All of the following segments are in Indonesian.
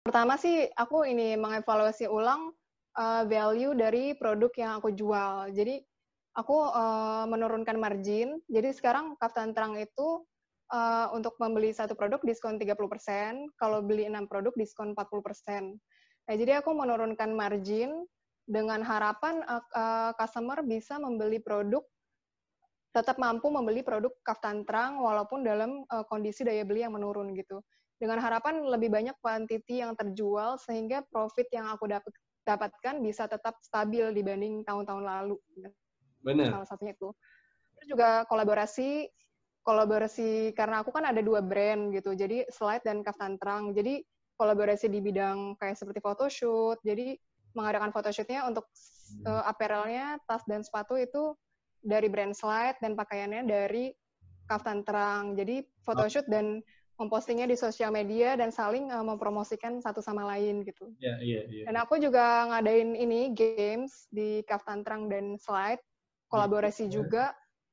Pertama sih aku ini mengevaluasi ulang uh, value dari produk yang aku jual. Jadi aku uh, menurunkan margin. Jadi sekarang Kaftan Terang itu uh, untuk membeli satu produk diskon 30%, kalau beli enam produk diskon 40%. Nah, jadi aku menurunkan margin dengan harapan uh, uh, customer bisa membeli produk tetap mampu membeli produk kaftan terang walaupun dalam uh, kondisi daya beli yang menurun gitu. Dengan harapan lebih banyak quantity yang terjual sehingga profit yang aku dapat dapatkan bisa tetap stabil dibanding tahun-tahun lalu. Benar. Salah satunya itu. Terus juga kolaborasi kolaborasi karena aku kan ada dua brand gitu. Jadi slide dan kaftan terang. Jadi kolaborasi di bidang kayak seperti photoshoot. Jadi mengadakan photoshootnya untuk uh, apparelnya, tas dan sepatu itu dari brand slide dan pakaiannya dari kaftan terang. Jadi photoshoot dan mempostingnya di sosial media dan saling uh, mempromosikan satu sama lain gitu. Iya, yeah, iya, yeah, iya. Yeah. Dan aku juga ngadain ini games di kaftan terang dan slide, kolaborasi yeah. juga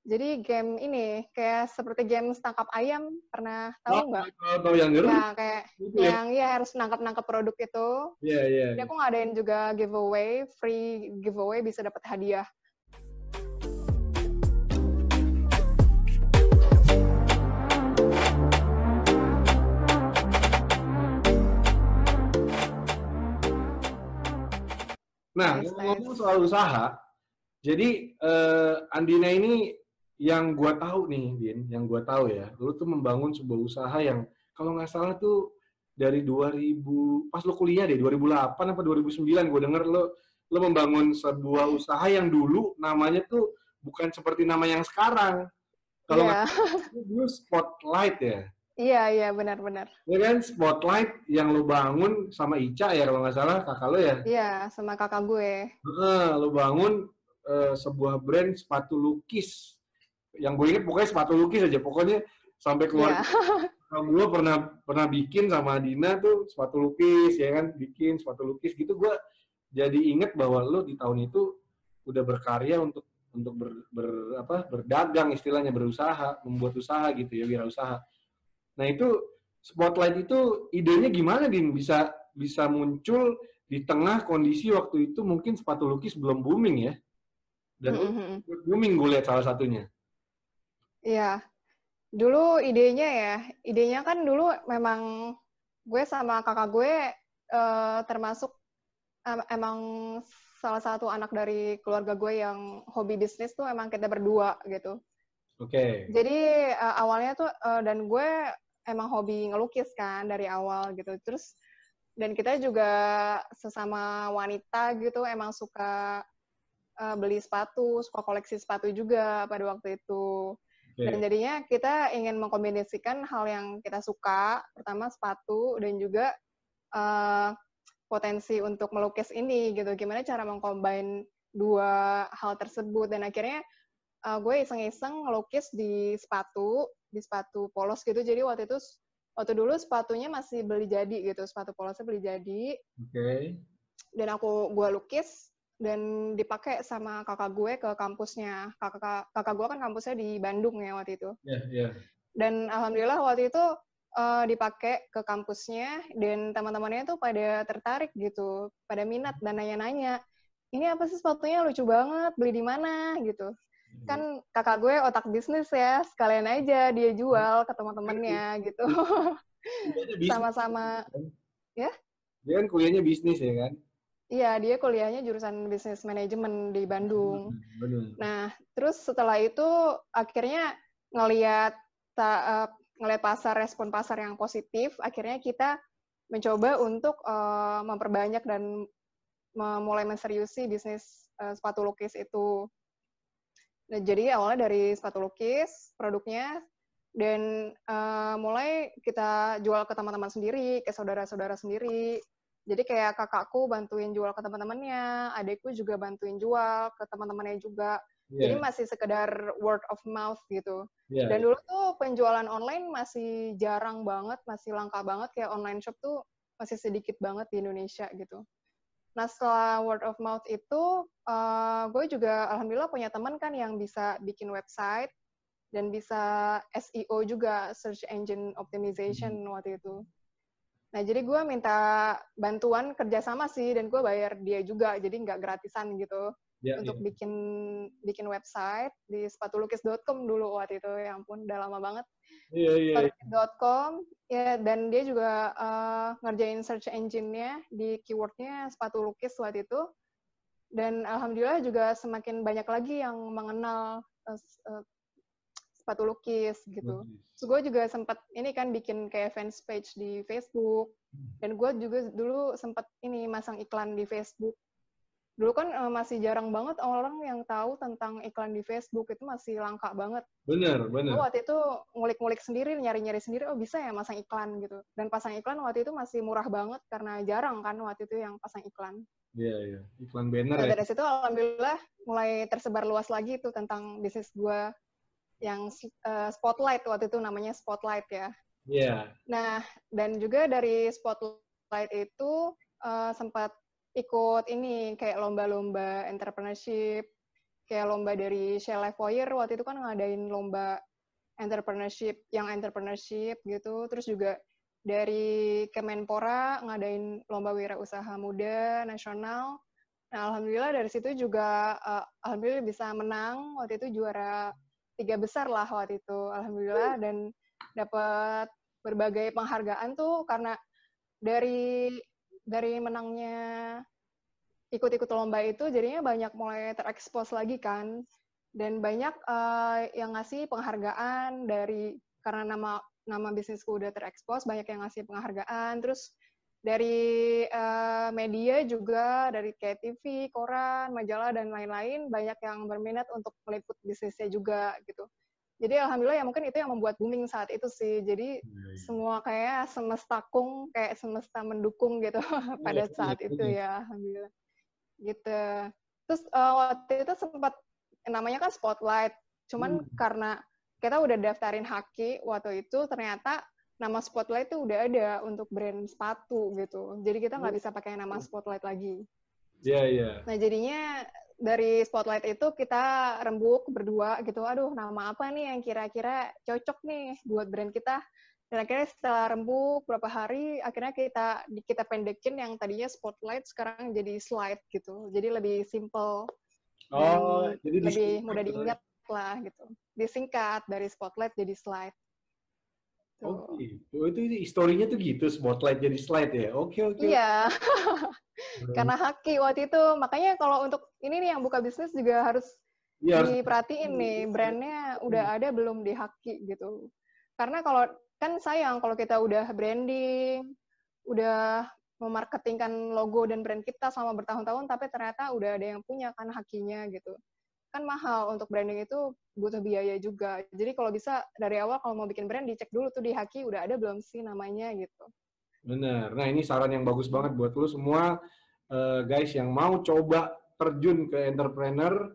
jadi game ini kayak seperti game tangkap ayam pernah tahu nggak? Oh, tahu yang ngeru? Ya kayak gitu ya? yang ya harus nangkap-nangkap produk itu. Iya yeah, iya. Yeah, Jadi aku ngadain juga giveaway, free giveaway bisa dapat hadiah. Nah, ngomong soal usaha, jadi uh, Andina ini yang gue tahu nih, Din, yang gue tahu ya, lu tuh membangun sebuah usaha yang kalau nggak salah tuh dari 2000 pas lu kuliah deh 2008 apa 2009 gue denger lu lu membangun sebuah usaha yang dulu namanya tuh bukan seperti nama yang sekarang. Kalau yeah. dulu Spotlight ya. Iya, iya, benar-benar. Ya kan, Spotlight yang lu bangun sama Ica ya, kalau nggak salah, kakak lo ya? Iya, sama kakak gue. Nah, lu bangun uh, sebuah brand sepatu lukis yang gue inget pokoknya sepatu lukis aja pokoknya sampai keluar yeah. gue pernah pernah bikin sama Dina tuh sepatu lukis ya kan bikin sepatu lukis gitu gue jadi inget bahwa lo di tahun itu udah berkarya untuk untuk ber, ber apa berdagang istilahnya berusaha membuat usaha gitu ya wirausaha nah itu spotlight itu idenya gimana din bisa bisa muncul di tengah kondisi waktu itu mungkin sepatu lukis belum booming ya dan mm -hmm. booming gue lihat salah satunya Iya. Dulu idenya ya, idenya kan dulu memang gue sama kakak gue uh, termasuk um, emang salah satu anak dari keluarga gue yang hobi bisnis tuh emang kita berdua gitu. Oke. Okay. Jadi uh, awalnya tuh uh, dan gue emang hobi ngelukis kan dari awal gitu. Terus dan kita juga sesama wanita gitu emang suka uh, beli sepatu, suka koleksi sepatu juga pada waktu itu. Okay. Dan jadinya kita ingin mengkombinasikan hal yang kita suka, pertama sepatu dan juga uh, potensi untuk melukis ini gitu. Gimana cara mengcombine dua hal tersebut dan akhirnya uh, gue iseng-iseng ngelukis di sepatu, di sepatu polos gitu. Jadi waktu itu waktu dulu sepatunya masih beli jadi gitu, sepatu polosnya beli jadi. Oke. Okay. Dan aku gue lukis dan dipakai sama kakak gue ke kampusnya. Kakak kakak gue kan kampusnya di Bandung ya waktu itu. Iya, yeah, iya. Yeah. Dan alhamdulillah waktu itu uh, dipakai ke kampusnya dan teman-temannya tuh pada tertarik gitu, pada minat dan nanya-nanya, ini apa sih sepatunya lucu banget, beli di mana gitu. Hmm. Kan kakak gue otak bisnis ya, sekalian aja dia jual ke teman-temannya gitu. Sama-sama. Ya? Dia kan kuliahnya bisnis ya kan? Iya, dia kuliahnya jurusan bisnis manajemen di Bandung. Benar. Nah, terus setelah itu akhirnya ngelihat uh, ngelihat pasar respon pasar yang positif, akhirnya kita mencoba untuk uh, memperbanyak dan memulai menseriusi bisnis uh, sepatu lukis itu. Nah, jadi awalnya dari sepatu lukis produknya dan uh, mulai kita jual ke teman-teman sendiri, ke saudara-saudara sendiri, jadi kayak kakakku bantuin jual ke teman-temannya, adikku juga bantuin jual ke teman-temannya juga. Yeah. Jadi masih sekedar word of mouth gitu. Yeah. Dan dulu tuh penjualan online masih jarang banget, masih langka banget kayak online shop tuh masih sedikit banget di Indonesia gitu. Nah setelah word of mouth itu, uh, gue juga alhamdulillah punya teman kan yang bisa bikin website dan bisa SEO juga, search engine optimization hmm. waktu itu. Nah, jadi gue minta bantuan kerjasama sih, dan gue bayar dia juga, jadi nggak gratisan gitu. Ya, untuk ya. bikin bikin website di sepatulukis.com dulu waktu itu, ya ampun, udah lama banget. Iya, iya. iya. .com, ya, dan dia juga uh, ngerjain search engine-nya di keyword-nya sepatu lukis waktu itu. Dan alhamdulillah juga semakin banyak lagi yang mengenal uh, uh, sepatu lukis gitu. Terus gue juga sempat ini kan bikin kayak fans page di Facebook hmm. dan gue juga dulu sempat ini masang iklan di Facebook. Dulu kan uh, masih jarang banget orang yang tahu tentang iklan di Facebook itu masih langka banget. Bener, bener. Gue waktu itu ngulik-ngulik sendiri, nyari-nyari sendiri, oh bisa ya masang iklan gitu. Dan pasang iklan waktu itu masih murah banget karena jarang kan waktu itu yang pasang iklan. Iya, iya. Iklan banner nah, ya. Dari situ alhamdulillah mulai tersebar luas lagi tuh tentang bisnis gue yang uh, Spotlight waktu itu namanya Spotlight ya. Iya. Yeah. Nah, dan juga dari Spotlight itu uh, sempat ikut ini kayak lomba-lomba entrepreneurship, kayak lomba dari Shell Foyer waktu itu kan ngadain lomba entrepreneurship yang entrepreneurship gitu, terus juga dari Kemenpora ngadain lomba wirausaha muda nasional. Nah, alhamdulillah dari situ juga uh, alhamdulillah bisa menang. Waktu itu juara tiga besar lah waktu itu alhamdulillah. Dan dapat berbagai penghargaan tuh karena dari dari menangnya ikut-ikut lomba itu jadinya banyak mulai terekspos lagi kan dan banyak uh, yang ngasih penghargaan dari karena nama nama bisnisku udah terekspos banyak yang ngasih penghargaan terus dari uh, media juga dari kayak TV, koran, majalah dan lain-lain banyak yang berminat untuk meliput bisnisnya juga gitu. Jadi alhamdulillah ya mungkin itu yang membuat booming saat itu sih. Jadi ya, ya. semua kayak semesta kung kayak semesta mendukung gitu ya, pada iya, saat itu ya alhamdulillah. Gitu. Terus uh, waktu itu sempat namanya kan spotlight. Cuman hmm. karena kita udah daftarin haki waktu itu ternyata nama Spotlight itu udah ada untuk brand sepatu gitu. Jadi kita nggak oh. bisa pakai nama Spotlight lagi. Iya, yeah, iya. Yeah. Nah, jadinya dari Spotlight itu kita rembuk berdua gitu. Aduh, nama apa nih yang kira-kira cocok nih buat brand kita? Dan akhirnya setelah rembuk berapa hari, akhirnya kita kita pendekin yang tadinya Spotlight sekarang jadi Slide gitu. Jadi lebih simple. Oh, jadi lebih mudah diingat lah gitu. Disingkat dari Spotlight jadi Slide. Oh gitu. Itu, itu historinya tuh gitu, spotlight jadi slide ya? Oke, oke. Iya. Karena haki waktu itu. Makanya kalau untuk ini nih yang buka bisnis juga harus ya, diperhatiin harus... nih, brandnya udah hmm. ada belum di haki gitu. Karena kalau, kan sayang kalau kita udah branding, udah memarketingkan logo dan brand kita selama bertahun-tahun, tapi ternyata udah ada yang punya kan hakinya gitu kan mahal untuk branding itu butuh biaya juga. Jadi kalau bisa dari awal kalau mau bikin brand dicek dulu tuh di Haki udah ada belum sih namanya gitu. Bener. Nah ini saran yang bagus banget buat lu semua uh, guys yang mau coba terjun ke entrepreneur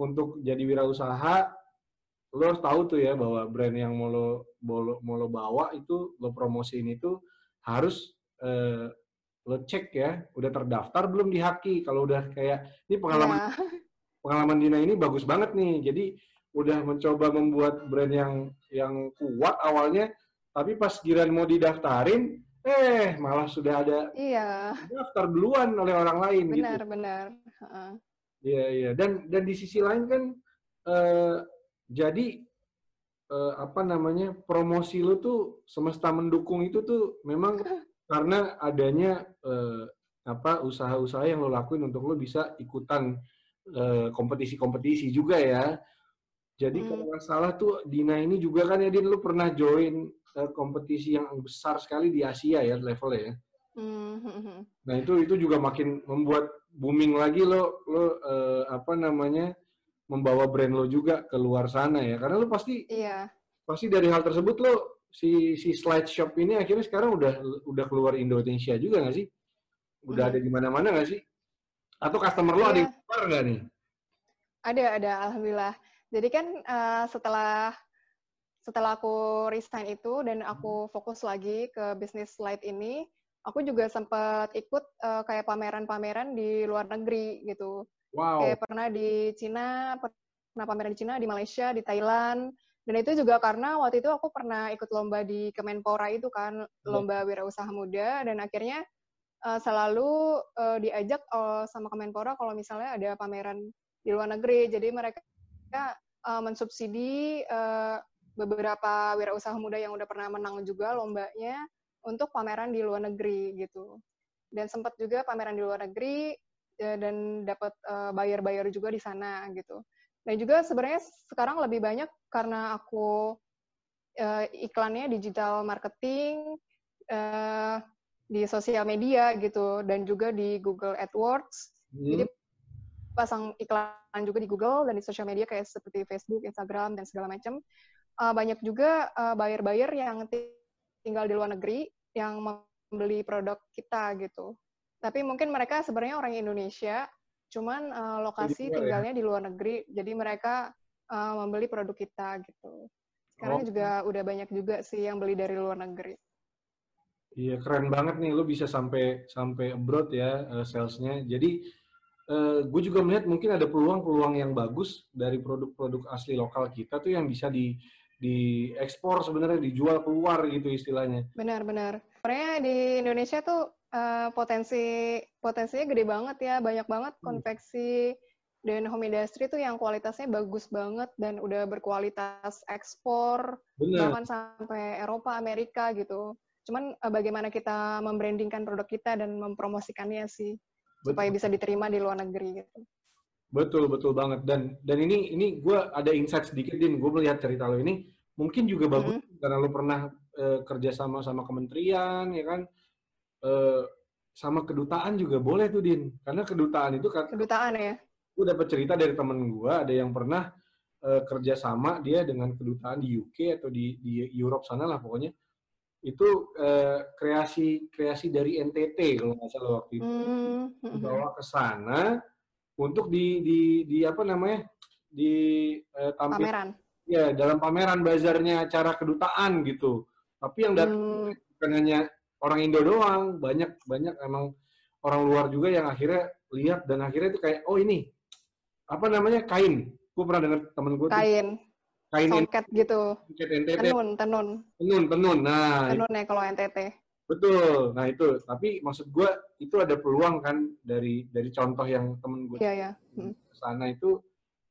untuk jadi wirausaha. Lo harus tahu tuh ya bahwa brand yang mau lo, mau lo, bawa itu lo promosiin itu harus uh, lo cek ya udah terdaftar belum di Haki. Kalau udah kayak ini pengalaman yeah pengalaman Dina ini bagus banget nih. Jadi udah mencoba membuat brand yang yang kuat awalnya, tapi pas giran mau didaftarin, eh malah sudah ada iya. daftar duluan oleh orang lain benar, gitu. Benar, benar. Iya, iya. Dan dan di sisi lain kan eh, jadi eh, apa namanya promosi lu tuh semesta mendukung itu tuh memang karena adanya eh, apa usaha-usaha yang lo lakuin untuk lo bisa ikutan kompetisi-kompetisi juga ya. Jadi hmm. kalau nggak salah tuh Dina ini juga kan ya Din lu pernah join uh, kompetisi yang besar sekali di Asia ya levelnya ya. Hmm. Nah itu itu juga makin membuat booming lagi lo lo uh, apa namanya membawa brand lo juga ke luar sana ya karena lo pasti iya. pasti dari hal tersebut lo si si slide shop ini akhirnya sekarang udah udah keluar Indonesia juga nggak sih? Udah hmm. ada di mana-mana nggak sih? Atau customer lo ada yang iya. keluar nggak nih? Ada, ada. Alhamdulillah. Jadi kan uh, setelah setelah aku resign itu dan aku hmm. fokus lagi ke bisnis light ini, aku juga sempat ikut uh, kayak pameran-pameran di luar negeri gitu. Wow. Kayak pernah di Cina, pernah pameran di Cina, di Malaysia, di Thailand, Dan itu juga karena waktu itu aku pernah ikut lomba di Kemenpora itu kan, iya. lomba wirausaha muda, dan akhirnya uh, selalu uh, diajak uh, sama Kemenpora kalau misalnya ada pameran di luar negeri. Jadi mereka uh, mensubsidi uh, beberapa wirausaha muda yang udah pernah menang juga lombanya untuk pameran di luar negeri gitu. Dan sempat juga pameran di luar negeri dan dapat uh, bayar-bayar juga di sana gitu. Dan juga sebenarnya sekarang lebih banyak karena aku uh, iklannya digital marketing uh, di sosial media gitu dan juga di Google AdWords. Hmm. Jadi pasang iklan juga di Google dan di sosial media kayak seperti Facebook, Instagram dan segala macam. Uh, banyak juga buyer-buyer uh, yang tinggal di luar negeri yang membeli produk kita gitu. Tapi mungkin mereka sebenarnya orang Indonesia cuman uh, lokasi ya? tinggalnya ya? di luar negeri jadi mereka uh, membeli produk kita gitu sekarang oh. juga udah banyak juga sih yang beli dari luar negeri iya keren banget nih lo bisa sampai sampai abroad ya uh, salesnya jadi uh, gue juga melihat mungkin ada peluang-peluang yang bagus dari produk-produk asli lokal kita tuh yang bisa di di ekspor sebenarnya dijual keluar gitu istilahnya. Benar-benar. Sebenarnya di Indonesia tuh uh, potensi potensinya gede banget ya, banyak banget hmm. konveksi dan home industry tuh yang kualitasnya bagus banget dan udah berkualitas ekspor bahkan sampai Eropa, Amerika gitu. Cuman uh, bagaimana kita membrandingkan produk kita dan mempromosikannya sih betul. supaya bisa diterima di luar negeri gitu. Betul betul banget dan dan ini ini gue ada insight sedikit din gue melihat cerita lo ini mungkin juga bagus hmm. karena lo pernah uh, kerja sama sama kementerian ya kan uh, sama kedutaan juga boleh tuh din karena kedutaan itu kan kedutaan ya gue dapat cerita dari temen gue ada yang pernah uh, kerja sama dia dengan kedutaan di UK atau di di Europe sana lah pokoknya itu uh, kreasi kreasi dari NTT kalau nggak salah waktu itu. Mm -hmm. dibawa ke sana untuk di di di apa namanya di uh, tampil pameran. Ya dalam pameran bazarnya acara kedutaan gitu. Tapi yang datang mm. bukan hanya orang Indo doang banyak banyak emang orang luar juga yang akhirnya lihat dan akhirnya itu kayak oh ini apa namanya kain. Gue pernah dengar temen gue kain. tuh, kain songket gitu. NTT. tenun tenun. Tenun tenun. Nah tenun ya kalau NTT betul. Nah itu. Tapi maksud gue itu ada peluang kan dari dari contoh yang temen gue yeah, yeah. Hmm. sana itu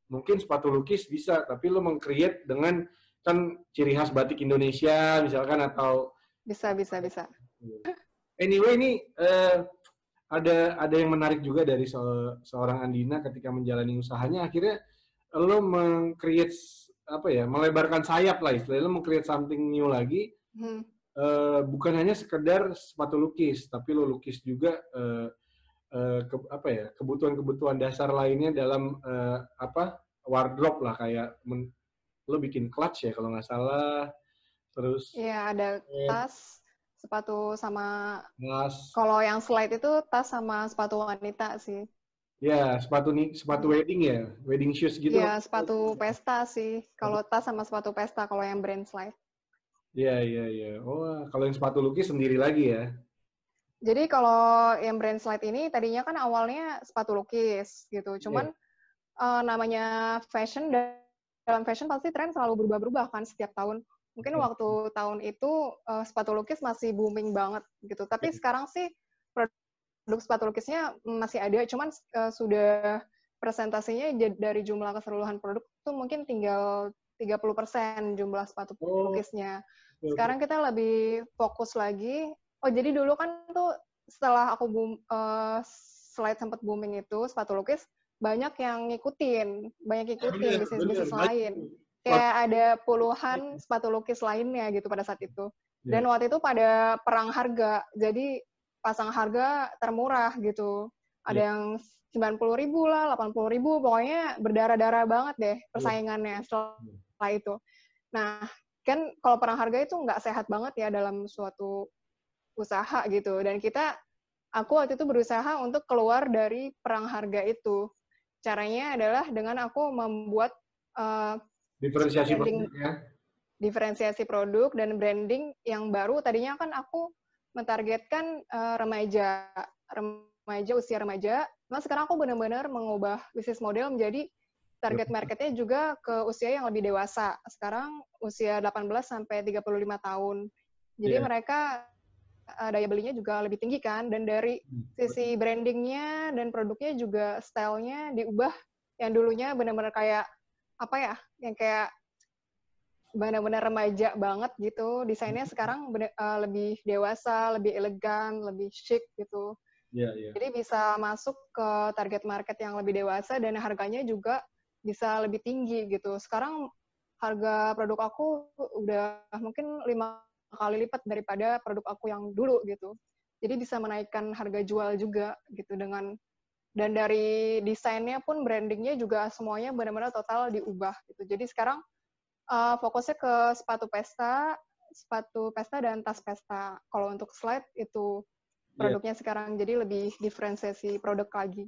mungkin sepatu lukis bisa tapi lo mengcreate dengan kan ciri khas batik Indonesia misalkan atau bisa bisa bisa. Anyway, ini uh, ada ada yang menarik juga dari se seorang Andina ketika menjalani usahanya. Akhirnya lo mengcreate apa ya melebarkan sayap lah istilahnya lo mengcreate something new lagi hmm. uh, bukan hanya sekedar sepatu lukis tapi lo lukis juga uh, uh, ke, apa ya kebutuhan-kebutuhan dasar lainnya dalam uh, apa wardrobe lah kayak men, lo bikin clutch ya kalau nggak salah terus ya ada tas sepatu sama tas. Kalau yang slide itu tas sama sepatu wanita sih. Ya, sepatu nih, sepatu wedding ya, wedding shoes gitu. Ya, sepatu pesta sih. Kalau tas sama sepatu pesta kalau yang brand slide. Iya, iya, iya. Oh, kalau yang sepatu lukis sendiri lagi ya. Jadi kalau yang brand slide ini tadinya kan awalnya sepatu lukis gitu. Cuman yeah. uh, namanya fashion dan dalam fashion pasti tren selalu berubah-berubah kan setiap tahun. Mungkin waktu tahun itu uh, sepatu lukis masih booming banget gitu. Tapi sekarang sih produk sepatu lukisnya masih ada, cuman uh, sudah presentasinya dari jumlah keseluruhan produk itu mungkin tinggal 30% jumlah sepatu oh. lukisnya. Sekarang kita lebih fokus lagi. Oh, jadi dulu kan tuh setelah aku boom, uh, slide sempat booming itu sepatu lukis banyak yang ngikutin, banyak ngikutin bisnis-bisnis lain kayak ada puluhan sepatu lukis lainnya gitu pada saat itu. Ya. Dan waktu itu pada perang harga, jadi pasang harga termurah gitu. Ada yeah. yang sembilan puluh ribu lah, delapan puluh ribu, pokoknya berdarah-darah banget deh ya. persaingannya setelah itu. Nah, kan kalau perang harga itu nggak sehat banget ya dalam suatu usaha gitu. Dan kita, aku waktu itu berusaha untuk keluar dari perang harga itu. Caranya adalah dengan aku membuat uh, Diferensiasi produk ya. Diferensiasi produk dan branding yang baru. Tadinya kan aku mentargetkan uh, remaja, remaja usia remaja. Nah sekarang aku benar-benar mengubah bisnis model menjadi target marketnya juga ke usia yang lebih dewasa. Sekarang usia 18 sampai 35 tahun. Jadi yeah. mereka uh, daya belinya juga lebih tinggi kan dan dari hmm. sisi brandingnya dan produknya juga stylenya diubah yang dulunya benar-benar kayak apa ya yang kayak benar-benar remaja banget gitu. Desainnya hmm. sekarang bener, uh, lebih dewasa lebih elegan lebih chic gitu. Yeah, yeah. jadi bisa masuk ke target market yang lebih dewasa dan harganya juga bisa lebih tinggi gitu. Sekarang harga produk aku udah mungkin lima kali lipat daripada produk aku yang dulu gitu. Jadi bisa menaikkan harga jual juga gitu dengan dan dari desainnya pun brandingnya juga semuanya benar-benar total diubah gitu. Jadi sekarang uh, fokusnya ke sepatu pesta, sepatu pesta dan tas pesta. Kalau untuk slide itu iya. produknya yeah. sekarang jadi lebih diferensiasi produk lagi.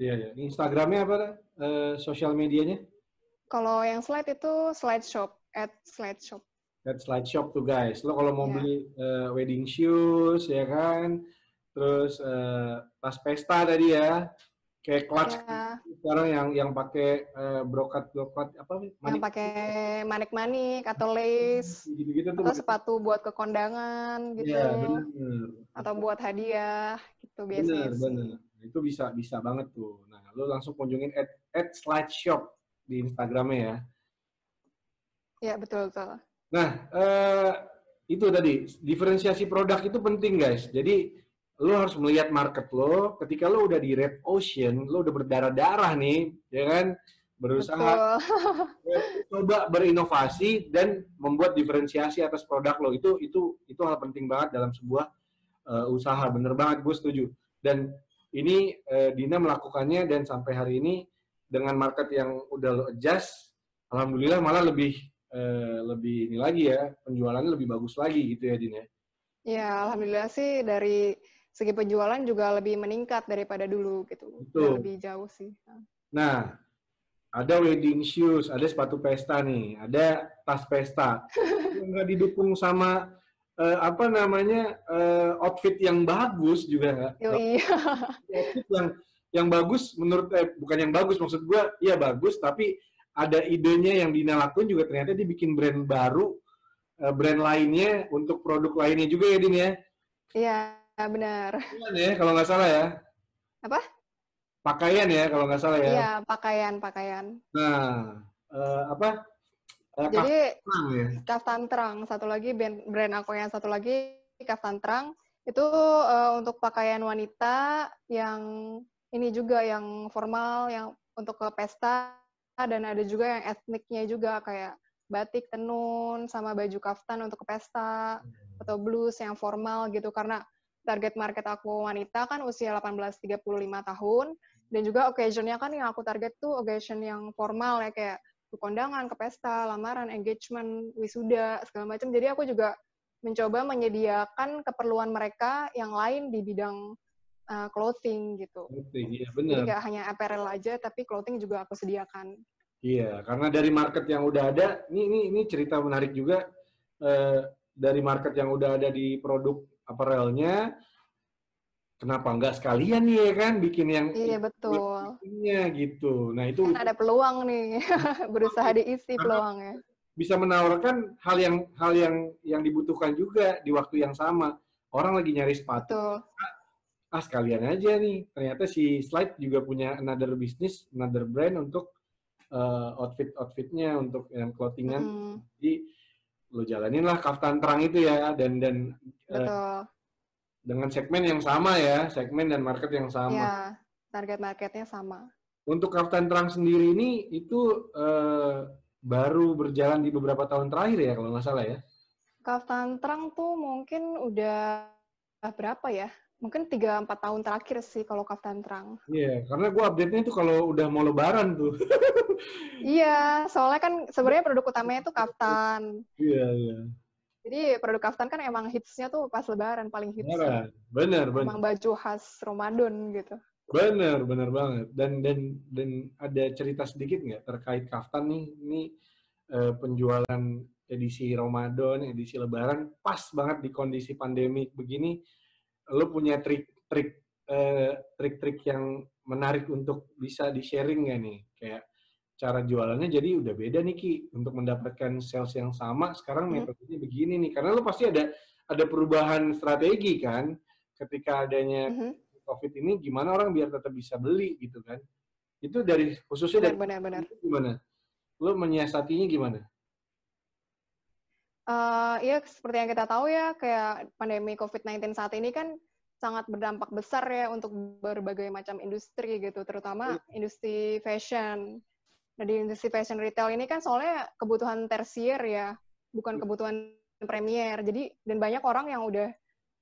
Iya, yeah, yeah. Instagramnya apa? Uh, sosial medianya? Kalau yang slide itu slide shop, at slide shop. At slide shop tuh guys. Lo kalau mau yeah. beli uh, wedding shoes ya kan, terus uh, tas pesta tadi ya, kayak clutch ya. sekarang yang yang pakai uh, brokat brokat apa manik. yang pakai manik manik atau lace gitu -gitu atau sepatu buat ke kondangan gitu ya, bener. atau buat hadiah gitu biasanya bener, bener. itu bisa bisa banget tuh nah lo langsung kunjungin at, at slide shop di instagramnya ya ya betul betul nah uh, itu tadi diferensiasi produk itu penting guys jadi lo harus melihat market lo. Ketika lo udah di red ocean, lo udah berdarah-darah nih, ya kan? Berusaha coba berinovasi dan membuat diferensiasi atas produk lo. Itu itu itu hal penting banget dalam sebuah uh, usaha. Bener banget, gue setuju. Dan ini uh, Dina melakukannya dan sampai hari ini dengan market yang udah lo adjust, alhamdulillah malah lebih uh, lebih ini lagi ya penjualannya lebih bagus lagi gitu ya Dina. Ya alhamdulillah sih dari segi penjualan juga lebih meningkat daripada dulu gitu. Betul. Lebih jauh sih. Nah, ada wedding shoes, ada sepatu pesta nih, ada tas pesta. Nggak didukung sama uh, apa namanya uh, outfit yang bagus juga nggak? iya. Outfit yang yang bagus menurut eh, bukan yang bagus maksud gue, iya bagus tapi ada idenya yang Dina lakuin juga ternyata dia bikin brand baru, uh, brand lainnya untuk produk lainnya juga ya Din ya? Iya benar. Pakaian ya, kalau nggak salah ya. Apa? Pakaian ya, kalau nggak salah ya. Iya, pakaian, pakaian. Nah, uh, apa? Uh, Jadi, kaftan, ya? kaftan terang. Satu lagi brand, brand aku yang satu lagi kaftan terang. Itu uh, untuk pakaian wanita yang ini juga yang formal, yang untuk ke pesta, dan ada juga yang etniknya juga kayak batik tenun sama baju kaftan untuk ke pesta hmm. atau blus yang formal gitu karena target market aku wanita kan usia 18-35 tahun dan juga occasionnya kan yang aku target tuh occasion yang formal ya kayak ke kondangan, ke pesta, lamaran, engagement, wisuda, segala macam. Jadi aku juga mencoba menyediakan keperluan mereka yang lain di bidang uh, clothing gitu. Clothing, iya benar. Jadi gak hanya apparel aja, tapi clothing juga aku sediakan. Iya, karena dari market yang udah ada, ini ini, ini cerita menarik juga. Uh, dari market yang udah ada di produk apparelnya kenapa enggak sekalian nih ya kan? Bikin yang iya betul. gitu. Nah itu kan ada peluang nih. Berusaha diisi peluangnya. bisa menawarkan hal yang hal yang yang dibutuhkan juga di waktu yang sama. Orang lagi nyari sepatu. Betul. ah sekalian aja nih. Ternyata si slide juga punya another business another brand untuk uh, outfit outfitnya untuk yang clothingan. Hmm. jadi lo jalanin lah kaftan terang itu ya dan dan eh, Betul. Uh, dengan segmen yang sama ya segmen dan market yang sama. Ya, target marketnya sama. Untuk kaftan terang sendiri ini itu uh, baru berjalan di beberapa tahun terakhir ya kalau nggak salah ya? Kaftan terang tuh mungkin udah berapa ya mungkin tiga empat tahun terakhir sih kalau kaftan terang. Iya, yeah, karena gue update-nya itu kalau udah mau lebaran tuh. iya, soalnya kan sebenarnya produk utamanya tuh kaftan. Iya, yeah, iya. Yeah. Jadi produk kaftan kan emang hitsnya tuh pas lebaran paling hits. Bener, bener, bener. Emang baju khas Ramadan gitu. Bener, bener banget. Dan dan dan ada cerita sedikit nggak terkait kaftan nih? Ini uh, penjualan edisi Ramadan, edisi Lebaran pas banget di kondisi pandemi begini lo punya trik-trik uh, trik-trik yang menarik untuk bisa di sharing nggak nih? Kayak cara jualannya jadi udah beda nih Ki untuk mendapatkan sales yang sama sekarang hmm. metodenya begini nih karena lo pasti ada ada perubahan strategi kan ketika adanya hmm. covid ini gimana orang biar tetap bisa beli gitu kan itu dari khususnya benar, dari benar, benar. gimana lo menyiasatinya gimana Uh, ya seperti yang kita tahu ya kayak pandemi COVID-19 saat ini kan sangat berdampak besar ya untuk berbagai macam industri gitu, terutama iya. industri fashion. Nah di industri fashion retail ini kan soalnya kebutuhan tersier ya, bukan iya. kebutuhan premier. Jadi dan banyak orang yang udah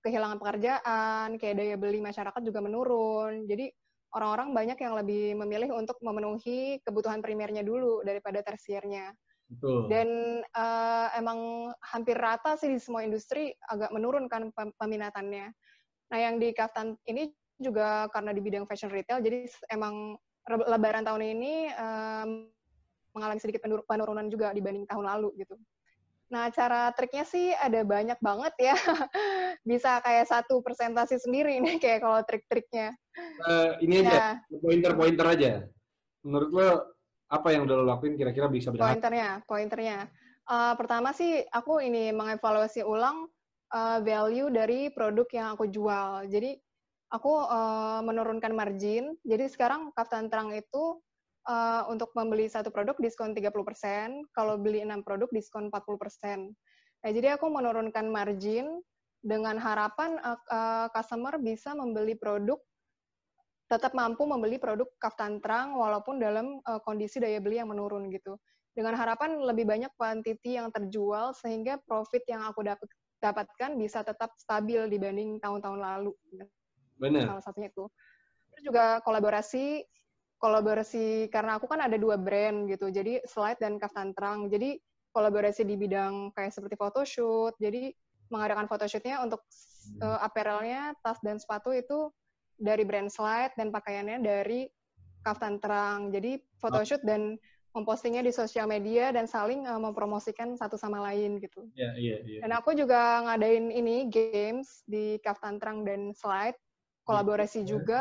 kehilangan pekerjaan, kayak daya beli masyarakat juga menurun. Jadi orang-orang banyak yang lebih memilih untuk memenuhi kebutuhan primernya dulu daripada tersiernya. Betul. Dan uh, emang hampir rata sih di semua industri agak menurunkan peminatannya. Nah yang di Kaftan ini juga karena di bidang fashion retail, jadi emang Lebaran tahun ini um, mengalami sedikit penurunan juga dibanding tahun lalu gitu. Nah, cara triknya sih ada banyak banget ya. Bisa kayak satu presentasi sendiri nih kayak kalau trik-triknya. Uh, ini aja, ya. pointer-pointer aja. Menurut lo apa yang udah lo lakuin kira-kira bisa berhasil? Pointernya, pointernya. Uh, pertama sih aku ini mengevaluasi ulang uh, value dari produk yang aku jual. Jadi aku uh, menurunkan margin. Jadi sekarang Kaftan Terang itu uh, untuk membeli satu produk diskon 30%, kalau beli enam produk diskon 40%. Nah, jadi aku menurunkan margin dengan harapan uh, uh, customer bisa membeli produk tetap mampu membeli produk kaftan terang walaupun dalam uh, kondisi daya beli yang menurun gitu. Dengan harapan lebih banyak quantity yang terjual sehingga profit yang aku dapat dapatkan bisa tetap stabil dibanding tahun-tahun lalu. Benar. Salah satunya itu. Terus juga kolaborasi kolaborasi karena aku kan ada dua brand gitu. Jadi slide dan kaftan terang. Jadi kolaborasi di bidang kayak seperti photoshoot. Jadi mengadakan photoshootnya untuk uh, apparelnya, tas dan sepatu itu dari brand slide dan pakaiannya dari kaftan terang. Jadi photoshoot dan mempostingnya di sosial media dan saling uh, mempromosikan satu sama lain gitu. Iya, yeah, iya, yeah, iya. Yeah. Dan aku juga ngadain ini games di kaftan terang dan slide, kolaborasi yeah. juga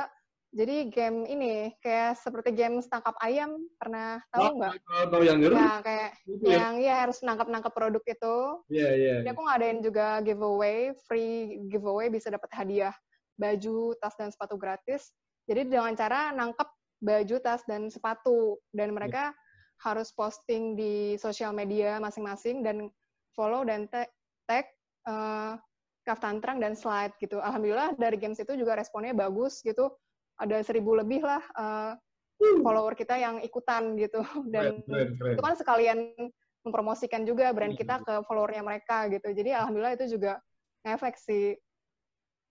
jadi game ini kayak seperti game tangkap ayam pernah tahu nggak? Oh, tahu yang gitu? Ya kayak itu yang ya. ya harus nangkap nangkap produk itu. Iya yeah, iya. Yeah, Jadi aku ngadain juga giveaway, free giveaway bisa dapat hadiah baju, tas dan sepatu gratis. Jadi dengan cara nangkep baju, tas dan sepatu. Dan mereka yeah. harus posting di sosial media masing-masing dan follow dan tag, tag uh, kaftan terang dan slide gitu. Alhamdulillah dari games itu juga responnya bagus gitu. Ada seribu lebih lah uh, follower kita yang ikutan gitu. Dan keren, keren, itu kan sekalian mempromosikan juga brand kita ke followernya mereka gitu. Jadi alhamdulillah itu juga efek sih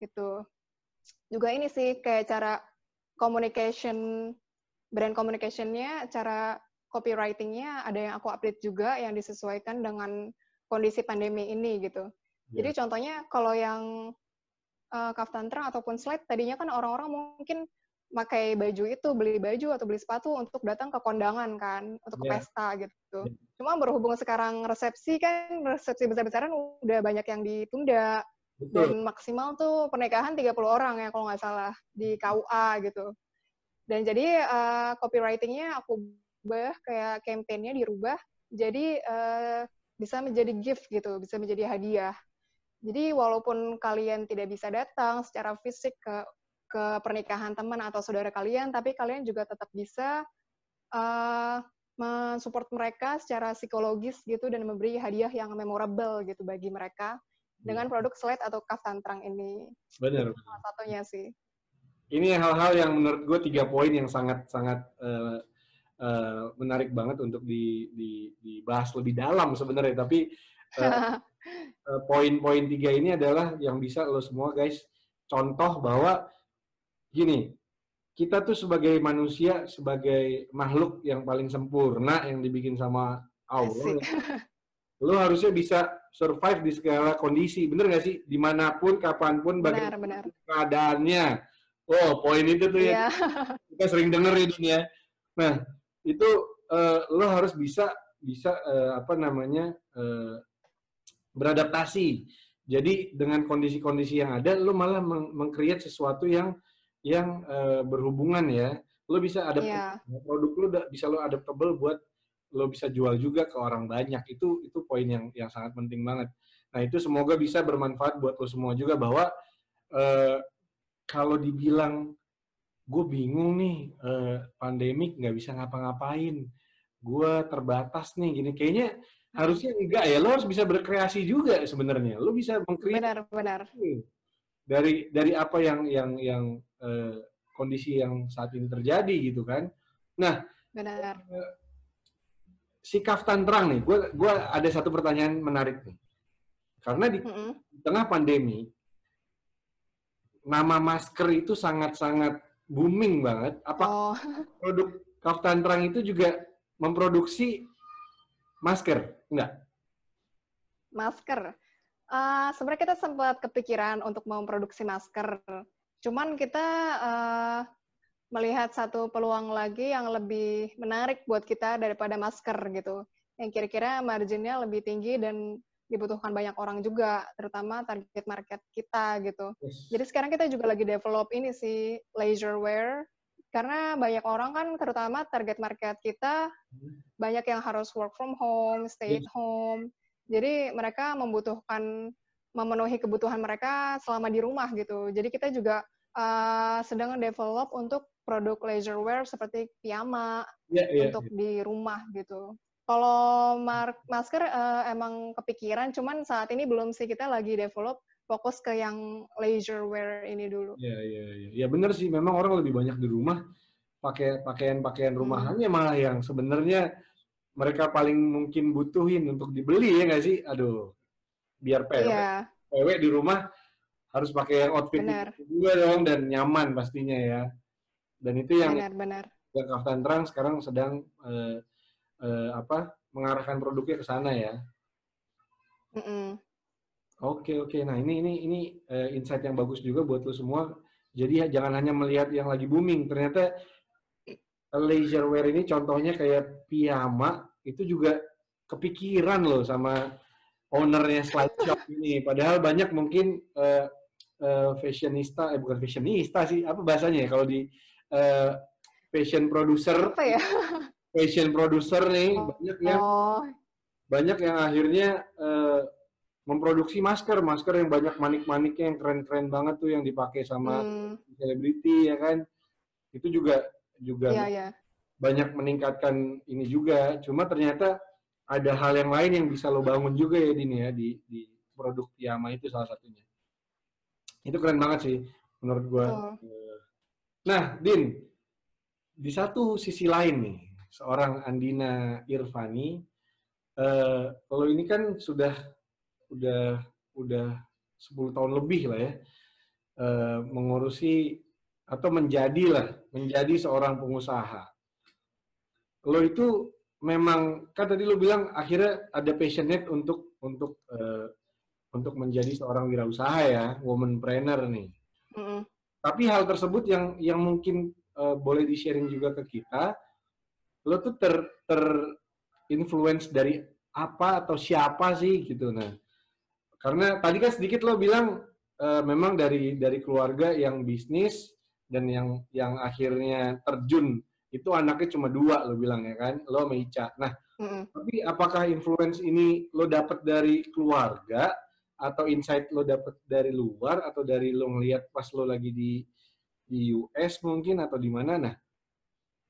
gitu juga ini sih kayak cara communication brand communicationnya cara copywritingnya ada yang aku update juga yang disesuaikan dengan kondisi pandemi ini gitu yeah. jadi contohnya kalau yang uh, kaftan terang ataupun slide tadinya kan orang-orang mungkin pakai baju itu beli baju atau beli sepatu untuk datang ke kondangan kan untuk ke yeah. pesta gitu. Yeah. Cuma berhubung sekarang resepsi kan resepsi besar-besaran udah banyak yang ditunda Betul. dan maksimal tuh pernikahan 30 orang ya kalau nggak salah di KUA gitu. Dan jadi uh, copywritingnya aku ubah kayak campaignnya dirubah jadi uh, bisa menjadi gift gitu, bisa menjadi hadiah. Jadi walaupun kalian tidak bisa datang secara fisik ke ke pernikahan teman atau saudara kalian, tapi kalian juga tetap bisa uh, mensupport mereka secara psikologis gitu dan memberi hadiah yang memorable gitu bagi mereka dengan produk slide atau kaftan terang ini. Benar. Salah satunya sih. Ini hal-hal yang menurut gue tiga poin yang sangat-sangat uh, uh, menarik banget untuk di, di, dibahas lebih dalam sebenarnya. Tapi uh, uh, poin-poin tiga ini adalah yang bisa lo semua guys contoh bahwa gini kita tuh sebagai manusia sebagai makhluk yang paling sempurna yang dibikin sama Allah lo harusnya bisa survive di segala kondisi. Bener gak sih? Di mana pun kapan pun bagaimana keadaannya. Oh poin itu tuh ya. Iya. kita sering denger ya dunia nah itu uh, lo harus bisa bisa uh, apa namanya uh, beradaptasi. Jadi dengan kondisi-kondisi yang ada, lo malah meng-create sesuatu yang yang uh, berhubungan ya. Lo bisa ada yeah. produk lo bisa lo adaptable buat lo bisa jual juga ke orang banyak. Itu itu poin yang yang sangat penting banget. Nah itu semoga bisa bermanfaat buat lo semua juga bahwa uh, kalau dibilang gue bingung nih uh, pandemik nggak bisa ngapa-ngapain. Gue terbatas nih gini. Kayaknya harusnya enggak ya. Lo harus bisa berkreasi juga sebenarnya. Lo bisa mengkreasi benar benar. dari dari apa yang yang yang uh, kondisi yang saat ini terjadi gitu kan. Nah benar si kaftan terang nih gue gua ada satu pertanyaan menarik nih karena di, mm -hmm. tengah pandemi nama masker itu sangat-sangat booming banget. Apa oh. produk Kaftan Terang itu juga memproduksi masker? Enggak. Masker. Uh, sebenarnya kita sempat kepikiran untuk memproduksi masker. Cuman kita uh, melihat satu peluang lagi yang lebih menarik buat kita daripada masker gitu. Yang kira-kira marginnya lebih tinggi dan dibutuhkan banyak orang juga, terutama target market kita gitu. Yes. Jadi sekarang kita juga lagi develop ini sih leisure wear karena banyak orang kan terutama target market kita hmm. banyak yang harus work from home, stay yes. at home. Jadi mereka membutuhkan memenuhi kebutuhan mereka selama di rumah gitu. Jadi kita juga uh, sedang develop untuk produk leisure wear seperti piyama yeah, yeah, untuk yeah. di rumah gitu. Kalau masker uh, emang kepikiran, cuman saat ini belum sih kita lagi develop fokus ke yang leisure wear ini dulu. Iya iya iya. Ya benar sih, memang orang lebih banyak di rumah pakai pakaian-pakaian hmm. rumahannya hmm. malah yang sebenarnya mereka paling mungkin butuhin untuk dibeli ya nggak sih? Aduh, biar PW, yeah. PW di rumah harus pakai yang outfit juga dong dan nyaman pastinya ya. Dan itu yang benar, benar. yang Kaftan Terang sekarang sedang uh, uh, apa mengarahkan produknya ke sana ya. Mm -mm. Oke oke, nah ini ini ini uh, insight yang bagus juga buat lo semua. Jadi jangan hanya melihat yang lagi booming. Ternyata leisure wear ini contohnya kayak piyama itu juga kepikiran loh sama ownernya slide shop ini. Padahal banyak mungkin uh, uh, fashionista, eh bukan fashionista sih, apa bahasanya ya kalau di uh, fashion producer. Apa ya? fashion producer nih oh. banyak yang oh. banyak yang akhirnya uh, memproduksi masker masker yang banyak manik-maniknya yang keren-keren banget tuh yang dipakai sama hmm. selebriti hmm. ya kan itu juga juga yeah, yeah. banyak meningkatkan ini juga cuma ternyata ada hal yang lain yang bisa lo bangun juga ya Dini ya di di produk Yama itu salah satunya itu keren banget sih menurut gue oh. Nah Din di satu sisi lain nih seorang Andina Irvani. Uh, kalau ini kan sudah udah udah 10 tahun lebih lah ya uh, mengurusi atau menjadilah menjadi seorang pengusaha. Lo itu memang kan tadi lo bilang akhirnya ada passionate untuk untuk uh, untuk menjadi seorang wirausaha ya, womanpreneur nih. Mm -hmm. Tapi hal tersebut yang yang mungkin uh, boleh di sharing juga ke kita, lo tuh ter ter influence dari apa atau siapa sih gitu. Nah karena tadi kan sedikit lo bilang uh, memang dari dari keluarga yang bisnis dan yang yang akhirnya terjun itu anaknya cuma dua lo bilang ya kan? Lo sama Ica. Nah mm-hmm. tapi apakah influence ini lo dapat dari keluarga atau insight lo dapat dari luar atau dari lo ngelihat pas lo lagi di di US mungkin atau di mana nah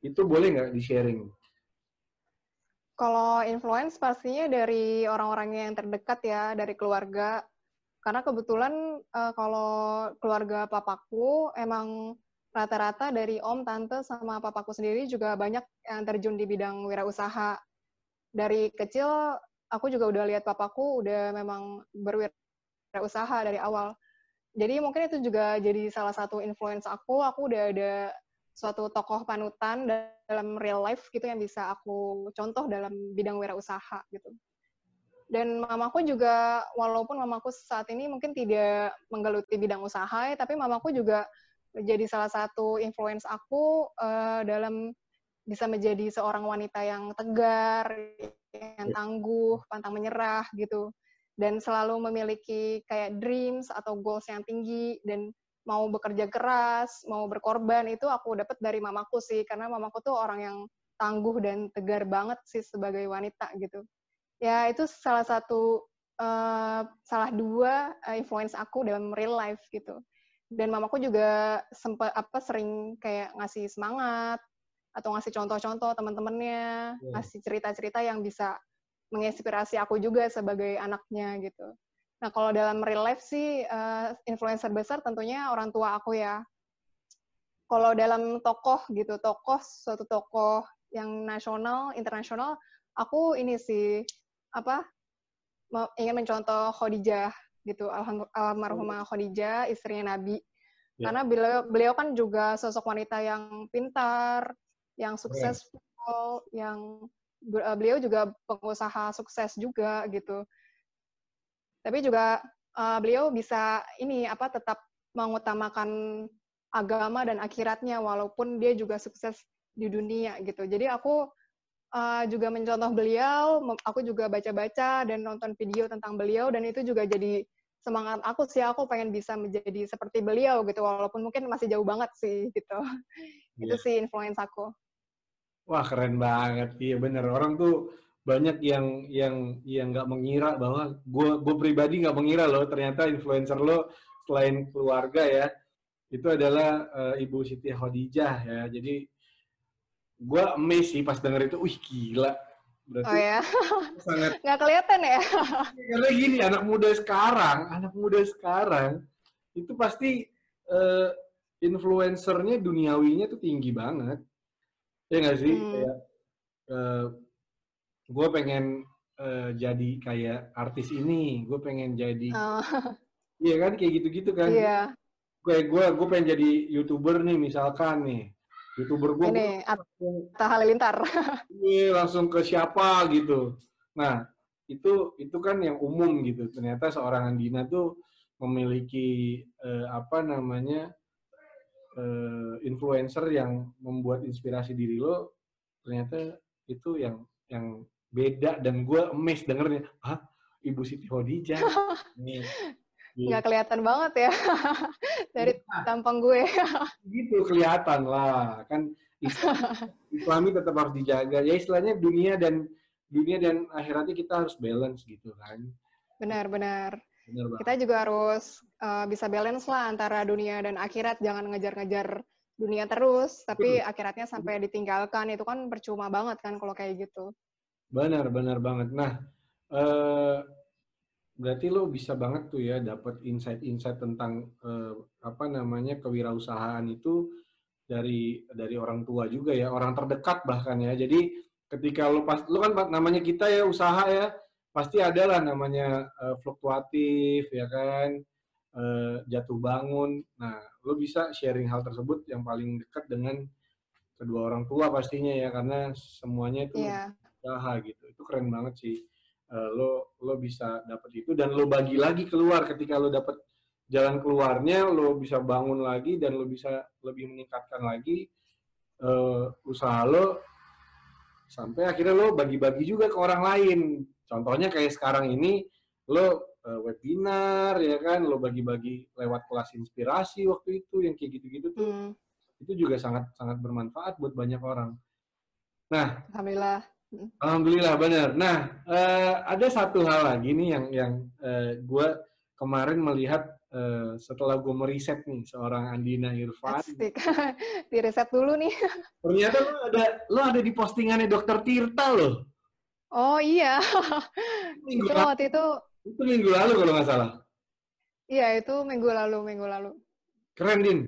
itu boleh nggak di-sharing? Kalau influence pastinya dari orang-orang yang terdekat ya, dari keluarga. Karena kebetulan uh, kalau keluarga papaku emang rata-rata dari om, tante, sama papaku sendiri juga banyak yang terjun di bidang wirausaha. Dari kecil, aku juga udah lihat papaku udah memang berwirausaha dari awal. Jadi mungkin itu juga jadi salah satu influence aku. Aku udah ada suatu tokoh panutan dalam real life gitu yang bisa aku contoh dalam bidang wirausaha gitu. Dan mamaku juga, walaupun mamaku saat ini mungkin tidak menggeluti bidang usaha, ya, tapi mamaku juga menjadi salah satu influence aku uh, dalam bisa menjadi seorang wanita yang tegar, yang tangguh, pantang menyerah gitu, dan selalu memiliki kayak dreams atau goals yang tinggi dan mau bekerja keras, mau berkorban itu aku dapat dari mamaku sih karena mamaku tuh orang yang tangguh dan tegar banget sih sebagai wanita gitu. Ya itu salah satu uh, salah dua uh, influence aku dalam real life gitu. Dan mamaku juga sempat apa sering kayak ngasih semangat atau ngasih contoh-contoh teman-temannya, yeah. ngasih cerita-cerita yang bisa menginspirasi aku juga sebagai anaknya gitu. Nah, kalau dalam real life sih, uh, influencer besar tentunya orang tua aku ya. Kalau dalam tokoh gitu, tokoh, suatu tokoh yang nasional, internasional, aku ini sih, apa, ingin mencontoh Khadijah gitu, almarhumah oh. Khadijah, istrinya Nabi. Ya. Karena beliau, beliau kan juga sosok wanita yang pintar, yang sukses, yang eh, beliau juga pengusaha sukses juga gitu tapi juga uh, beliau bisa ini apa tetap mengutamakan agama dan akhiratnya walaupun dia juga sukses di dunia gitu. Jadi aku uh, juga mencontoh beliau, aku juga baca-baca dan nonton video tentang beliau dan itu juga jadi semangat aku sih aku pengen bisa menjadi seperti beliau gitu walaupun mungkin masih jauh banget sih gitu. Yeah. Itu sih influence aku. Wah keren banget, iya bener. Orang tuh banyak yang yang yang nggak mengira bahwa gue gue pribadi nggak mengira loh ternyata influencer lo selain keluarga ya itu adalah uh, ibu Siti Khadijah ya. Jadi gue amazed sih pas denger itu. Wih gila. Berarti oh ya. sangat nggak kelihatan ya? Karena gini anak muda sekarang anak muda sekarang itu pasti uh, influencernya duniawinya tuh tinggi banget ya nggak sih hmm. kayak uh, gue pengen uh, jadi kayak artis ini, gue pengen jadi, oh. iya kan kayak gitu-gitu kan. Iya. Gue gue gue pengen jadi youtuber nih misalkan nih, youtuber gue. Ini Atta Halilintar. Iya langsung ke siapa gitu. Nah itu itu kan yang umum gitu. Ternyata seorang Andina tuh memiliki uh, apa namanya uh, influencer yang membuat inspirasi diri lo. Ternyata itu yang yang beda dan gue emes dengernya. Ah ibu Siti Khadijah? Nih. Nggak kelihatan banget ya. Dari nah, tampang gue. Gitu kelihatan lah. Kan Islami tetap harus dijaga. Ya istilahnya dunia dan dunia dan akhiratnya kita harus balance gitu kan. Benar-benar kita juga harus uh, bisa balance lah antara dunia dan akhirat. Jangan ngejar-ngejar dunia terus tapi akhiratnya sampai ditinggalkan. Itu kan percuma banget kan kalau kayak gitu. Benar, benar banget. Nah, eh, berarti lo bisa banget tuh ya dapat insight-insight tentang eh, apa namanya kewirausahaan itu dari dari orang tua juga ya, orang terdekat bahkan ya. Jadi ketika lo pas lo kan namanya kita ya usaha ya, pasti ada lah namanya eh, fluktuatif ya kan, eh, jatuh bangun. Nah, lo bisa sharing hal tersebut yang paling dekat dengan kedua orang tua pastinya ya karena semuanya itu yeah usaha gitu. Itu keren banget sih. Uh, lo lo bisa dapat itu dan lo bagi lagi keluar. Ketika lo dapat jalan keluarnya lo bisa bangun lagi dan lo bisa lebih meningkatkan lagi uh, usaha lo. Sampai akhirnya lo bagi-bagi juga ke orang lain. Contohnya kayak sekarang ini lo uh, webinar ya kan lo bagi-bagi lewat kelas inspirasi waktu itu yang kayak gitu-gitu tuh hmm. itu juga sangat sangat bermanfaat buat banyak orang nah alhamdulillah Alhamdulillah benar. Nah, uh, ada satu hal lagi nih yang yang uh, eh, gue kemarin melihat uh, setelah gue meriset nih seorang Andina Irfan. di riset dulu nih. Ternyata lo ada lo ada di postingannya Dokter Tirta loh. Oh iya. Minggu itu waktu itu. Itu minggu lalu kalau nggak salah. Iya itu minggu lalu minggu lalu. Keren din.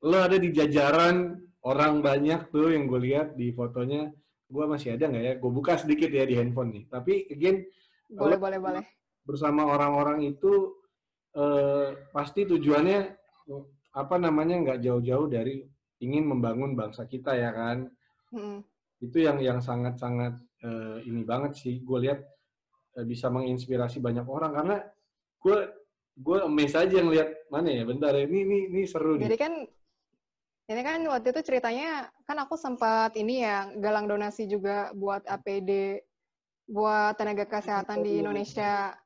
Lo ada di jajaran orang banyak tuh yang gue lihat di fotonya gue masih ada nggak ya? Gue buka sedikit ya di handphone nih. Tapi again, boleh boleh boleh. Bersama orang-orang itu eh, pasti tujuannya apa namanya nggak jauh-jauh dari ingin membangun bangsa kita ya kan. Hmm. Itu yang yang sangat-sangat eh, ini banget sih. Gue lihat bisa menginspirasi banyak orang karena gue gue amazed aja yang lihat mana ya bentar ya ini ini ini seru nih. Jadi kan ini kan waktu itu ceritanya kan aku sempat ini ya galang donasi juga buat APD buat tenaga kesehatan di Indonesia.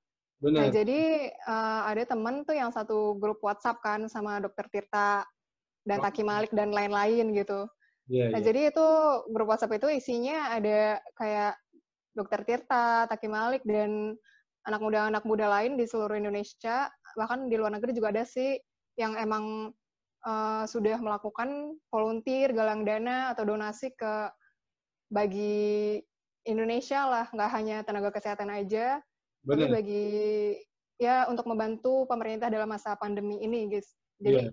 Benar. Nah, jadi uh, ada temen tuh yang satu grup WhatsApp kan sama Dokter Tirta dan. Taki Malik dan lain-lain gitu. Yeah, nah, yeah. jadi itu grup WhatsApp itu isinya ada kayak Dokter Tirta, Taki Malik dan anak muda-anak muda lain di seluruh Indonesia, bahkan di luar negeri juga ada sih yang emang uh, sudah melakukan volunteer, galang dana atau donasi ke bagi Indonesia lah, nggak hanya tenaga kesehatan aja, Bener. tapi bagi ya untuk membantu pemerintah dalam masa pandemi ini, guys. Jadi, yeah.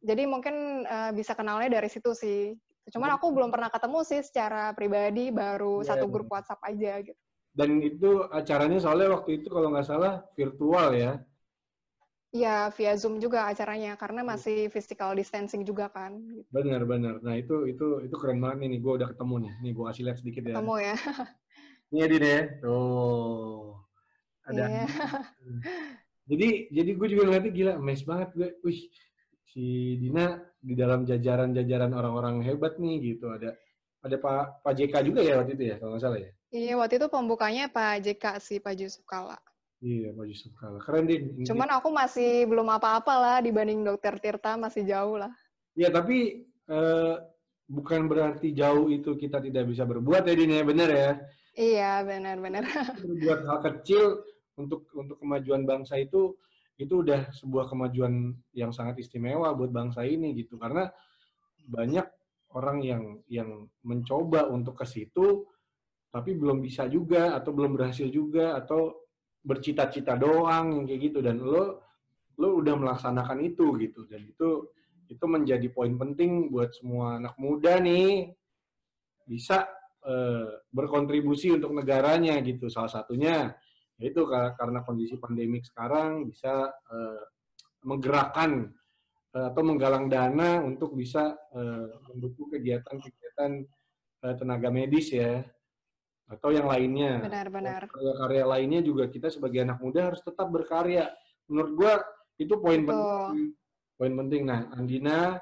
jadi mungkin uh, bisa kenalnya dari situ sih. Cuman aku belum pernah ketemu sih secara pribadi, baru yeah. satu grup WhatsApp aja gitu. Dan itu acaranya soalnya waktu itu kalau nggak salah virtual ya? Iya, via Zoom juga acaranya karena iya. masih physical distancing juga kan. Gitu. Benar, benar. Nah itu itu itu keren banget nih. Gue udah ketemu nih. Nih gue kasih lihat sedikit ya. Ketemu ya. Ini ya deh. Tuh. Ada. Yeah. jadi jadi gue juga ngeliatnya gila, mes banget gue. Wih, si Dina di dalam jajaran-jajaran orang-orang hebat nih gitu. Ada ada Pak Pak JK juga ya waktu itu ya kalau nggak salah ya. Iya, waktu itu pembukanya Pak JK sih, Pak Yusuf Kala. Iya, Pak Yusuf Kala. Keren, Din. Cuman aku masih belum apa-apa lah dibanding Dokter Tirta, masih jauh lah. Iya, tapi eh, bukan berarti jauh itu kita tidak bisa berbuat ya, Din, ya? Benar ya? Iya, benar-benar. Berbuat hal kecil untuk untuk kemajuan bangsa itu, itu udah sebuah kemajuan yang sangat istimewa buat bangsa ini gitu. Karena banyak orang yang yang mencoba untuk ke situ, tapi belum bisa juga, atau belum berhasil juga, atau bercita-cita doang yang kayak gitu. Dan lo lo udah melaksanakan itu gitu. Dan itu itu menjadi poin penting buat semua anak muda nih bisa e, berkontribusi untuk negaranya gitu. Salah satunya yaitu karena kondisi pandemik sekarang bisa e, menggerakkan e, atau menggalang dana untuk bisa e, mendukung kegiatan-kegiatan e, tenaga medis ya atau yang lainnya. Benar-benar. Karya-karya lainnya juga kita sebagai anak muda harus tetap berkarya. Menurut gua itu poin penting. Poin penting. Nah, Andina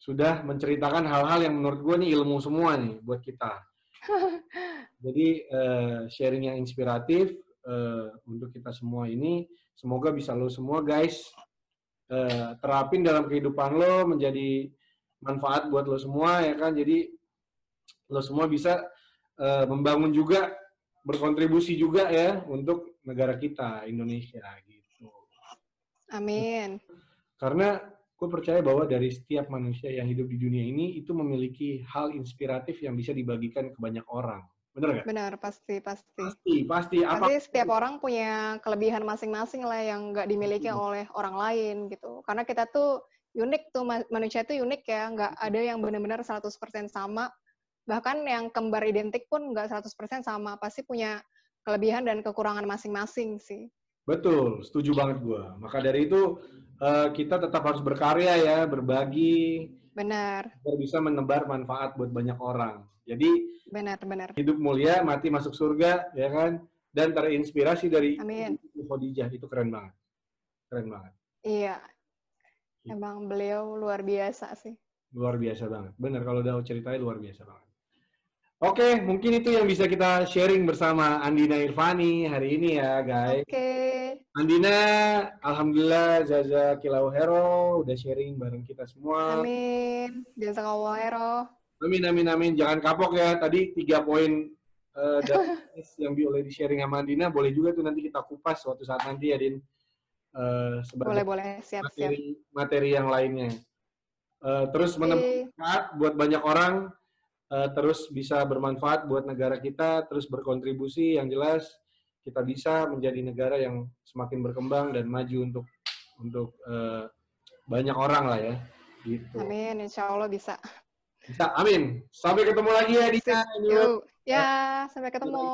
sudah menceritakan hal-hal yang menurut gua nih ilmu semua nih buat kita. Jadi uh, sharing yang inspiratif uh, untuk kita semua ini semoga bisa lo semua guys uh, terapin dalam kehidupan lo menjadi manfaat buat lo semua ya kan. Jadi lo semua bisa uh, membangun juga berkontribusi juga ya untuk negara kita Indonesia gitu. Amin. Karena gue percaya bahwa dari setiap manusia yang hidup di dunia ini itu memiliki hal inspiratif yang bisa dibagikan ke banyak orang. Benar nggak? Benar, pasti, pasti. Pasti, pasti. Apa? Pasti setiap orang punya kelebihan masing-masing lah yang nggak dimiliki hmm. oleh orang lain gitu. Karena kita tuh unik tuh, manusia tuh unik ya. Nggak ada yang benar-benar 100% sama bahkan yang kembar identik pun nggak 100% sama, pasti punya kelebihan dan kekurangan masing-masing sih. Betul, setuju banget gue. Maka dari itu uh, kita tetap harus berkarya ya, berbagi. Benar. Biar bisa menebar manfaat buat banyak orang. Jadi benar, benar. Hidup mulia, mati masuk surga, ya kan? Dan terinspirasi dari Amin. Khadijah itu keren banget. Keren banget. Iya. Emang beliau luar biasa sih. Luar biasa banget. Benar kalau udah ceritanya luar biasa banget. Oke, mungkin itu yang bisa kita sharing bersama Andina Irfani hari ini ya, guys. Oke. Andina, alhamdulillah Zaza Kilau Hero udah sharing bareng kita semua. Amin. Jasa Hero. Amin, amin, amin. Jangan kapok ya. Tadi tiga poin uh, yang boleh di-sharing sama Andina, boleh juga tuh nanti kita kupas suatu saat nanti ya, Din. Uh, boleh, boleh. Siap, materi, siap. Materi yang lainnya. Uh, terus okay. menemukan buat banyak orang uh, terus bisa bermanfaat buat negara kita, terus berkontribusi yang jelas kita bisa menjadi negara yang semakin berkembang dan maju untuk untuk uh, banyak orang lah ya. Gitu. Amin, insya Allah bisa. Bisa, amin. Sampai ketemu lagi ya Dika. Ya, sampai ketemu.